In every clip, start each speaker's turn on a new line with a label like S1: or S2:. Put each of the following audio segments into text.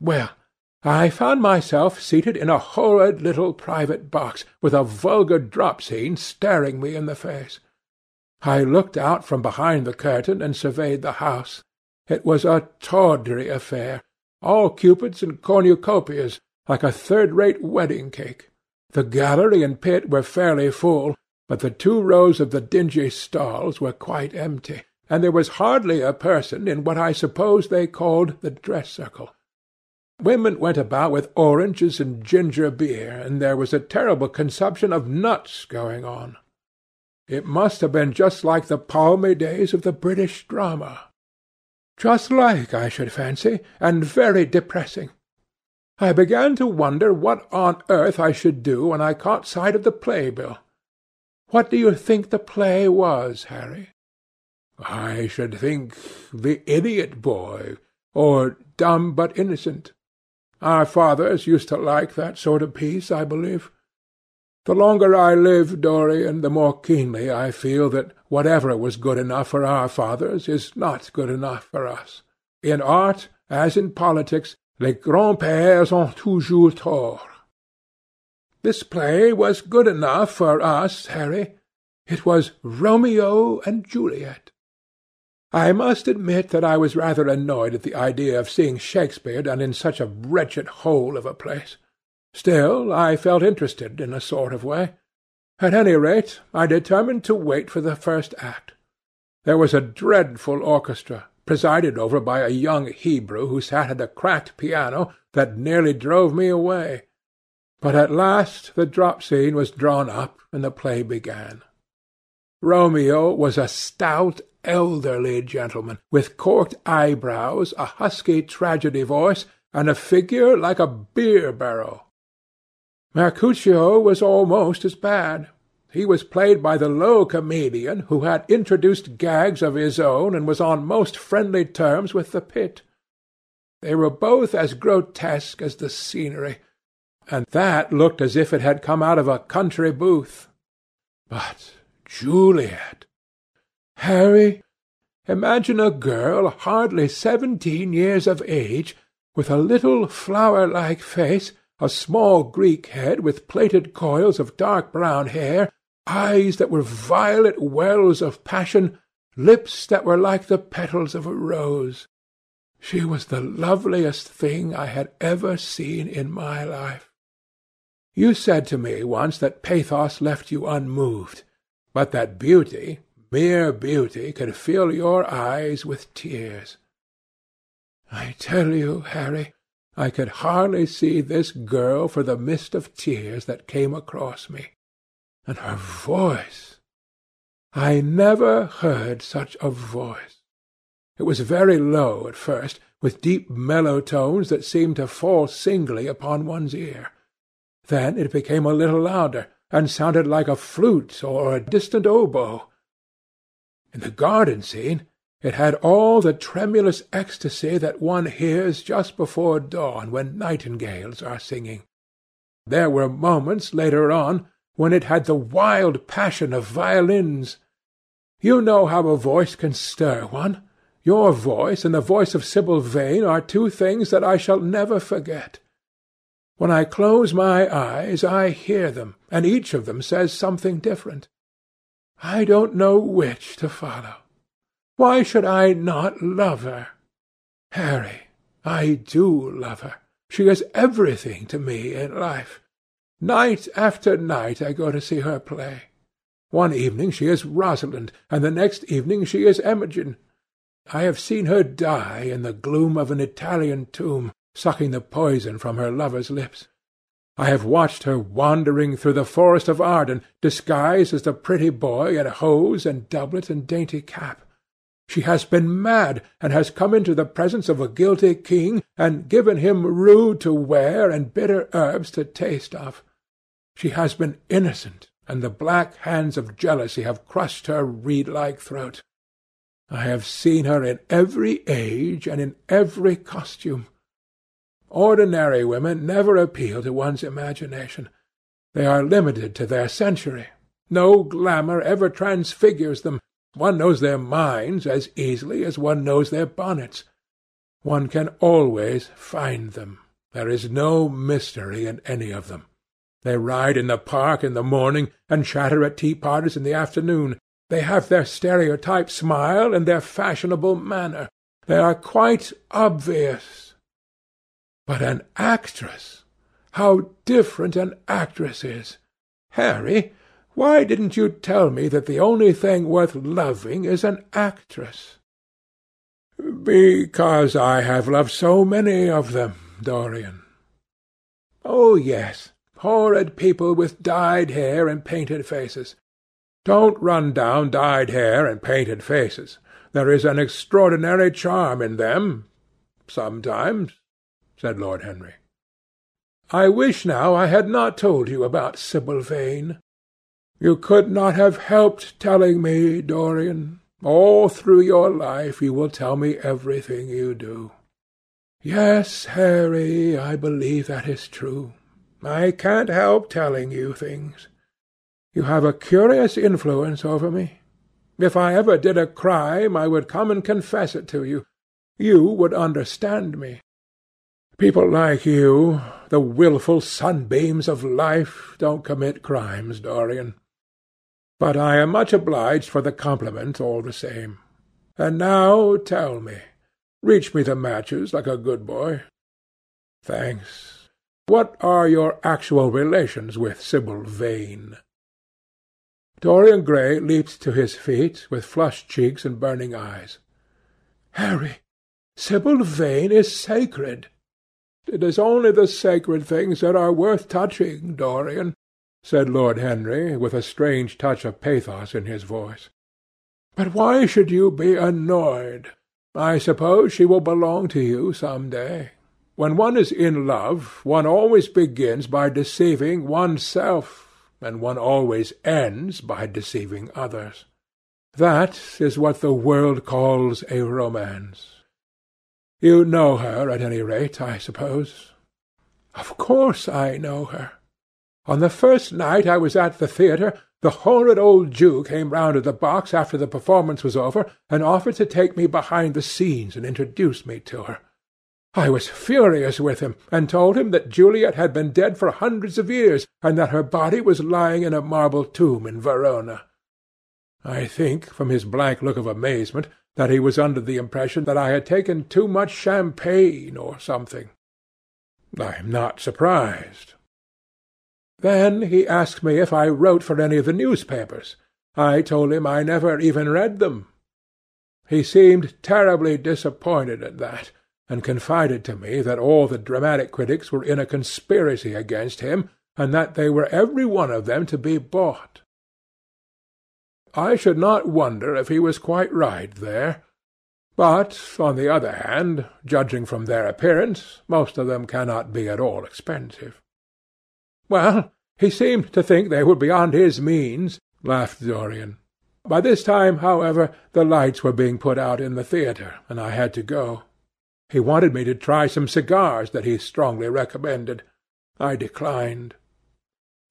S1: Well, I found myself seated in a horrid little private box, with a vulgar drop scene staring me in the face. I looked out from behind the curtain and surveyed the house. It was a tawdry affair, all cupids and cornucopias, like a third-rate wedding-cake. The gallery and pit were fairly full, but the two rows of the dingy stalls were quite empty, and there was hardly a person in what I suppose they called the dress-circle. Women went about with oranges and ginger beer, and there was a terrible consumption of nuts going on. It must have been just like the palmy days of the British drama. Just like, I should fancy, and very depressing. I began to wonder what on earth I should do when I caught sight of the playbill. What do you think the play was, Harry? I should think The Idiot Boy, or Dumb but Innocent. Our fathers used to like that sort of piece, I believe. The longer I live, Dorian, the more keenly I feel that whatever was good enough for our fathers is not good enough for us. In art, as in politics, les grands-pères ont toujours tort. This play was good enough for us, Harry. It was Romeo and Juliet. I must admit that I was rather annoyed at the idea of seeing Shakespeare done in such a wretched hole of a place. Still, I felt interested in a sort of way. At any rate, I determined to wait for the first act. There was a dreadful orchestra, presided over by a young Hebrew who sat at a cracked piano that nearly drove me away. But at last the drop scene was drawn up, and the play began. Romeo was a stout elderly gentleman, with corked eyebrows, a husky tragedy voice, and a figure like a beer-barrel. Mercutio was almost as bad. He was played by the low comedian who had introduced gags of his own and was on most friendly terms with the pit. They were both as grotesque as the scenery, and that looked as if it had come out of a country booth. But Juliet! Harry, imagine a girl hardly seventeen years of age, with a little flower-like face, a small Greek head with plaited coils of dark brown hair, eyes that were violet wells of passion, lips that were like the petals of a rose. She was the loveliest thing I had ever seen in my life. You said to me once that pathos left you unmoved, but that beauty, mere beauty could fill your eyes with tears. I tell you, Harry, I could hardly see this girl for the mist of tears that came across me. And her voice! I never heard such a voice. It was very low at first, with deep mellow tones that seemed to fall singly upon one's ear. Then it became a little louder, and sounded like a flute or a distant oboe. In the garden scene it had all the tremulous ecstasy that one hears just before dawn when nightingales are singing. There were moments later on when it had the wild passion of violins. You know how a voice can stir one. Your voice and the voice of Sibyl Vane are two things that I shall never forget. When I close my eyes I hear them, and each of them says something different. I don't know which to follow. Why should I not love her? Harry, I do love her. She is everything to me in life. Night after night I go to see her play. One evening she is Rosalind, and the next evening she is Imogen. I have seen her die in the gloom of an Italian tomb, sucking the poison from her lover's lips. I have watched her wandering through the forest of Arden, disguised as the pretty boy in hose and doublet and dainty cap. She has been mad, and has come into the presence of a guilty king, and given him rue to wear and bitter herbs to taste of. She has been innocent, and the black hands of jealousy have crushed her reed-like throat. I have seen her in every age and in every costume. Ordinary women never appeal to one's imagination. They are limited to their century. No glamour ever transfigures them. One knows their minds as easily as one knows their bonnets. One can always find them. There is no mystery in any of them. They ride in the park in the morning, and chatter at tea parties in the afternoon. They have their stereotyped smile and their fashionable manner. They are quite obvious. But an actress! How different an actress is! Harry, why didn't you tell me that the only thing worth loving is an actress? Because I have loved so many of them, Dorian. Oh, yes, horrid people with dyed hair and painted faces. Don't run down dyed hair and painted faces. There is an extraordinary charm in them, sometimes, said Lord Henry. I wish now I had not told you about Sibyl Vane. You could not have helped telling me, Dorian. All through your life you will tell me everything you do. Yes, Harry, I believe that is true. I can't help telling you things. You have a curious influence over me. If I ever did a crime, I would come and confess it to you. You would understand me. People like you, the wilful sunbeams of life, don't commit crimes, Dorian. But I am much obliged for the compliment all the same. And now tell me. Reach me the matches like a good boy. Thanks. What are your actual relations with Sibyl Vane? Dorian Gray leaped to his feet, with flushed cheeks and burning eyes. Harry, Sibyl Vane is sacred. It is only the sacred things that are worth touching, Dorian, said Lord Henry, with a strange touch of pathos in his voice. But why should you be annoyed? I suppose she will belong to you some day. When one is in love, one always begins by deceiving oneself and one always ends by deceiving others. That is what the world calls a romance. You know her, at any rate, I suppose. Of course I know her. On the first night I was at the theatre, the horrid old Jew came round to the box after the performance was over, and offered to take me behind the scenes and introduce me to her. I was furious with him, and told him that Juliet had been dead for hundreds of years, and that her body was lying in a marble tomb in Verona. I think, from his blank look of amazement, that he was under the impression that I had taken too much champagne or something. I am not surprised. Then he asked me if I wrote for any of the newspapers. I told him I never even read them. He seemed terribly disappointed at that, and confided to me that all the dramatic critics were in a conspiracy against him, and that they were every one of them to be bought. I should not wonder if he was quite right there. But, on the other hand, judging from their appearance, most of them cannot be at all expensive. Well, he seemed to think they were beyond his means, laughed Dorian. By this time, however, the lights were being put out in the theatre, and I had to go. He wanted me to try some cigars that he strongly recommended. I declined.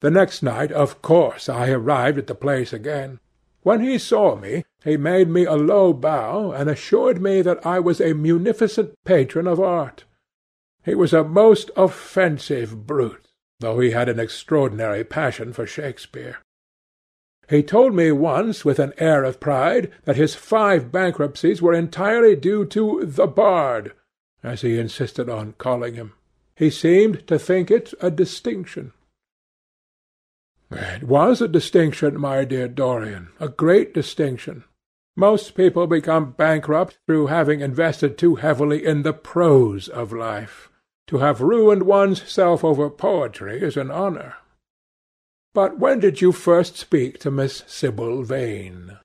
S1: The next night, of course, I arrived at the place again. When he saw me, he made me a low bow, and assured me that I was a munificent patron of art. He was a most offensive brute, though he had an extraordinary passion for Shakespeare. He told me once, with an air of pride, that his five bankruptcies were entirely due to the Bard, as he insisted on calling him. He seemed to think it a distinction. It was a distinction, my dear Dorian, a great distinction. Most people become bankrupt through having invested too heavily in the prose of life. To have ruined one's self over poetry is an honour. But when did you first speak to Miss Sibyl Vane?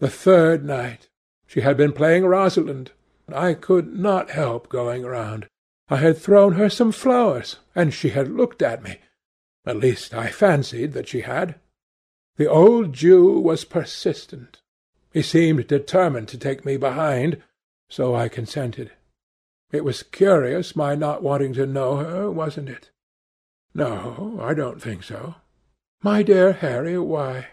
S1: The third night. She had been playing Rosalind. I could not help going round. I had thrown her some flowers, and she had looked at me. At least I fancied that she had. The old Jew was persistent. He seemed determined to take me behind, so I consented. It was curious my not wanting to know her, wasn't it? No, I don't think so. My dear Harry, why?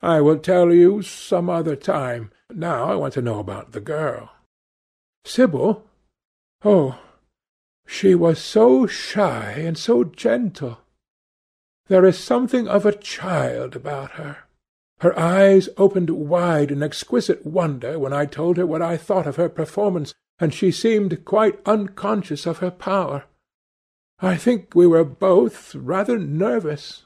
S1: I will tell you some other time. Now I want to know about the girl. Sibyl, Oh, she was so shy and so gentle. There is something of a child about her. Her eyes opened wide in exquisite wonder when I told her what I thought of her performance, and she seemed quite unconscious of her power. I think we were both rather nervous.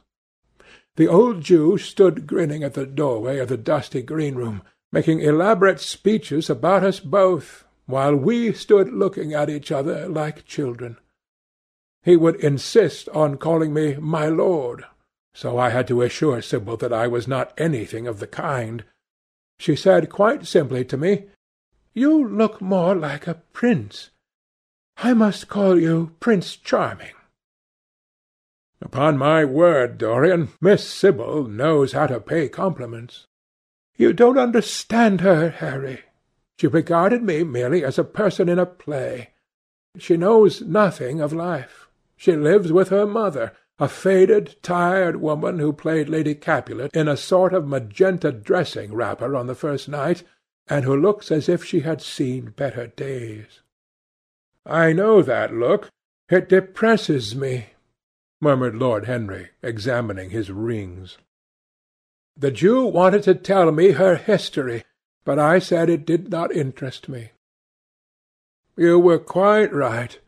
S1: The old Jew stood grinning at the doorway of the dusty green-room, making elaborate speeches about us both, while we stood looking at each other like children. He would insist on calling me my lord, so I had to assure Sibyl that I was not anything of the kind. She said quite simply to me, "You look more like a prince. I must call you Prince Charming." Upon my word, Dorian, Miss Sibyl knows how to pay compliments. You don't understand her, Harry. She regarded me merely as a person in a play. She knows nothing of life. She lives with her mother, a faded, tired woman who played Lady Capulet in a sort of magenta dressing wrapper on the first night, and who looks as if she had seen better days. I know that look. It depresses me, murmured Lord Henry, examining his rings. The Jew wanted to tell me her history, but I said it did not interest me. You were quite right.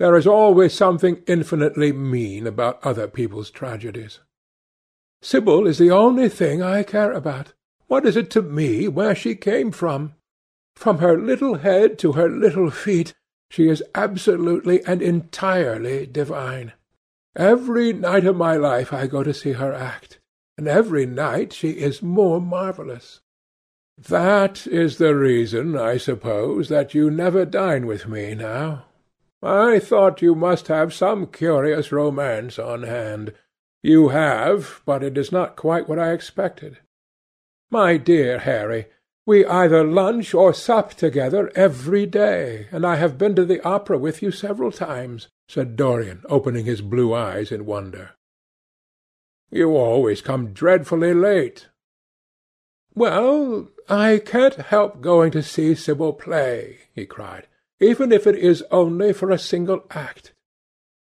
S1: There is always something infinitely mean about other people's tragedies. Sibyl is the only thing I care about. What is it to me where she came from? From her little head to her little feet, she is absolutely and entirely divine. Every night of my life I go to see her act, and every night she is more marvellous. That is the reason, I suppose, that you never dine with me now. I thought you must have some curious romance on hand. You have, but it is not quite what I expected. My dear Harry, we either lunch or sup together every day, and I have been to the opera with you several times, said Dorian, opening his blue eyes in wonder. You always come dreadfully late. Well, I can't help going to see Sibyl play, he cried, even if it is only for a single act.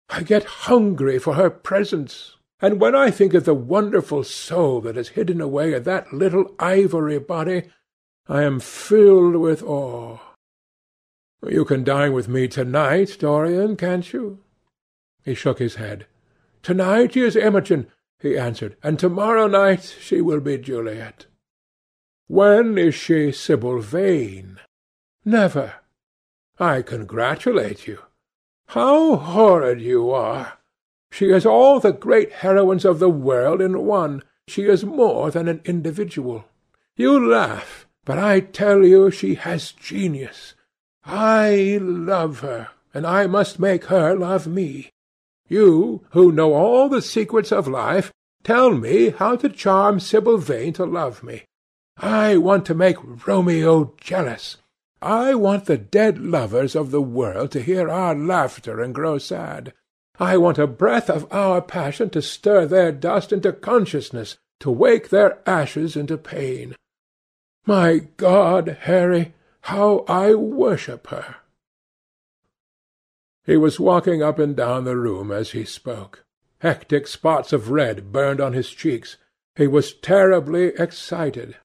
S1: I get hungry for her presence, and when I think of the wonderful soul that is hidden away in that little ivory body, I am filled with awe. You can dine with me to-night, Dorian, can't you? He shook his head. To-night she is Imogen, he answered, and tomorrow night she will be Juliet. When is she Sibyl Vane? Never. I congratulate you. How horrid you are! She is all the great heroines of the world in one. She is more than an individual. You laugh, but I tell you she has genius. I love her, and I must make her love me. You, who know all the secrets of life, tell me how to charm Sibyl Vane to love me. I want to make Romeo jealous. I want the dead lovers of the world to hear our laughter and grow sad. I want a breath of our passion to stir their dust into consciousness, to wake their ashes into pain. My God, Harry, how I worship her!" He was walking up and down the room as he spoke. Hectic spots of red burned on his cheeks. He was terribly excited,